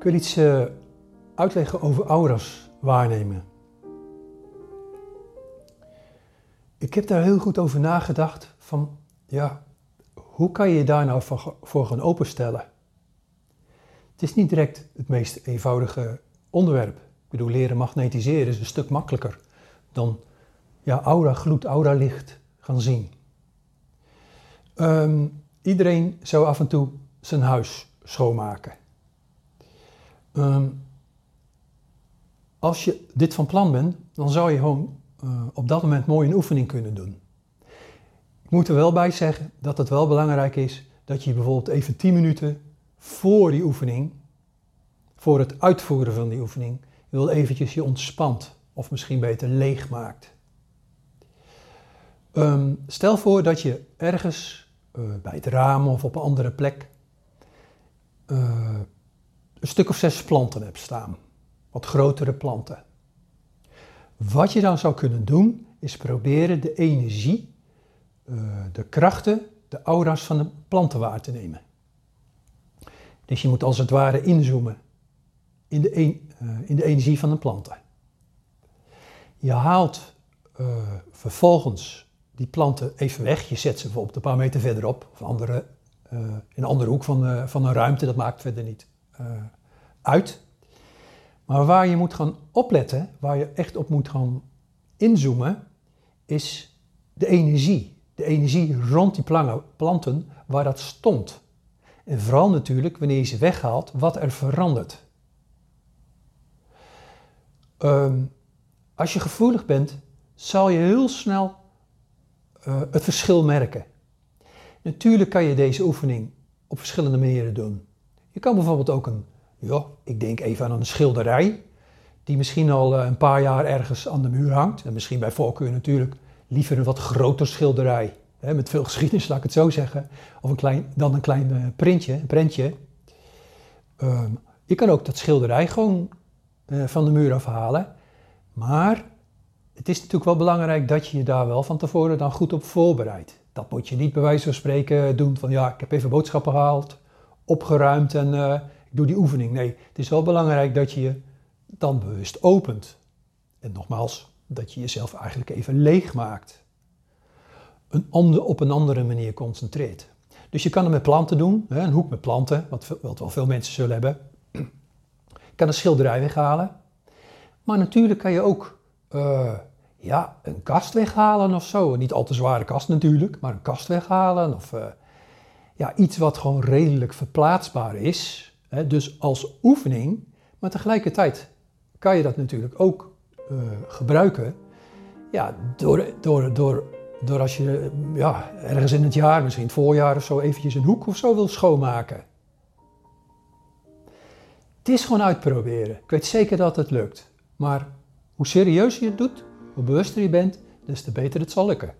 Ik wil iets uh, uitleggen over auras waarnemen. Ik heb daar heel goed over nagedacht van, ja, hoe kan je je daar nou voor gaan openstellen? Het is niet direct het meest eenvoudige onderwerp. Ik bedoel, leren magnetiseren is een stuk makkelijker dan ja, aura gloed, aura licht gaan zien. Um, iedereen zou af en toe zijn huis schoonmaken. Um, als je dit van plan bent, dan zou je gewoon uh, op dat moment mooi een oefening kunnen doen. Ik moet er wel bij zeggen dat het wel belangrijk is dat je bijvoorbeeld even 10 minuten voor die oefening, voor het uitvoeren van die oefening, wil eventjes je ontspant of misschien beter leeg maakt. Um, stel voor dat je ergens uh, bij het raam of op een andere plek uh, een stuk of zes planten hebt staan. Wat grotere planten. Wat je dan zou kunnen doen, is proberen de energie, uh, de krachten, de aura's van de planten waar te nemen. Dus je moet als het ware inzoomen in de, een, in de energie van de planten. Je haalt vervolgens die planten even weg. Je zet ze bijvoorbeeld een paar meter verderop of andere, in een andere hoek van, van een ruimte. Dat maakt verder niet uit. Maar waar je moet gaan opletten, waar je echt op moet gaan inzoomen, is de energie. De energie rond die planten waar dat stond. En vooral natuurlijk wanneer je ze weghaalt, wat er verandert. Um, als je gevoelig bent, zal je heel snel uh, het verschil merken. Natuurlijk kan je deze oefening op verschillende manieren doen. Je kan bijvoorbeeld ook een, ja, ik denk even aan een schilderij, die misschien al uh, een paar jaar ergens aan de muur hangt. En misschien bij voorkeur natuurlijk liever een wat groter schilderij, hè, met veel geschiedenis, laat ik het zo zeggen. Of een klein, dan een klein uh, printje, een prentje. Um, je kan ook dat schilderij gewoon van de muur afhalen. Maar het is natuurlijk wel belangrijk dat je je daar wel van tevoren dan goed op voorbereidt. Dat moet je niet bij wijze van spreken doen van ja, ik heb even boodschappen gehaald, opgeruimd en uh, ik doe die oefening. Nee, het is wel belangrijk dat je je dan bewust opent. En nogmaals, dat je jezelf eigenlijk even leeg maakt. Een ander, op een andere manier concentreert. Dus je kan het met planten doen, hè, een hoek met planten, wat, wat wel veel mensen zullen hebben. Je kan een schilderij weghalen. Maar natuurlijk kan je ook uh, ja, een kast weghalen of zo. Niet al te zware kast natuurlijk, maar een kast weghalen. Of uh, ja, iets wat gewoon redelijk verplaatsbaar is. Hè, dus als oefening. Maar tegelijkertijd kan je dat natuurlijk ook uh, gebruiken. Ja, door, door, door, door als je ja, ergens in het jaar, misschien het voorjaar of zo, eventjes een hoek of zo wil schoonmaken. Het is gewoon uitproberen. Ik weet zeker dat het lukt. Maar hoe serieus je het doet, hoe bewuster je bent, des te beter het zal lukken.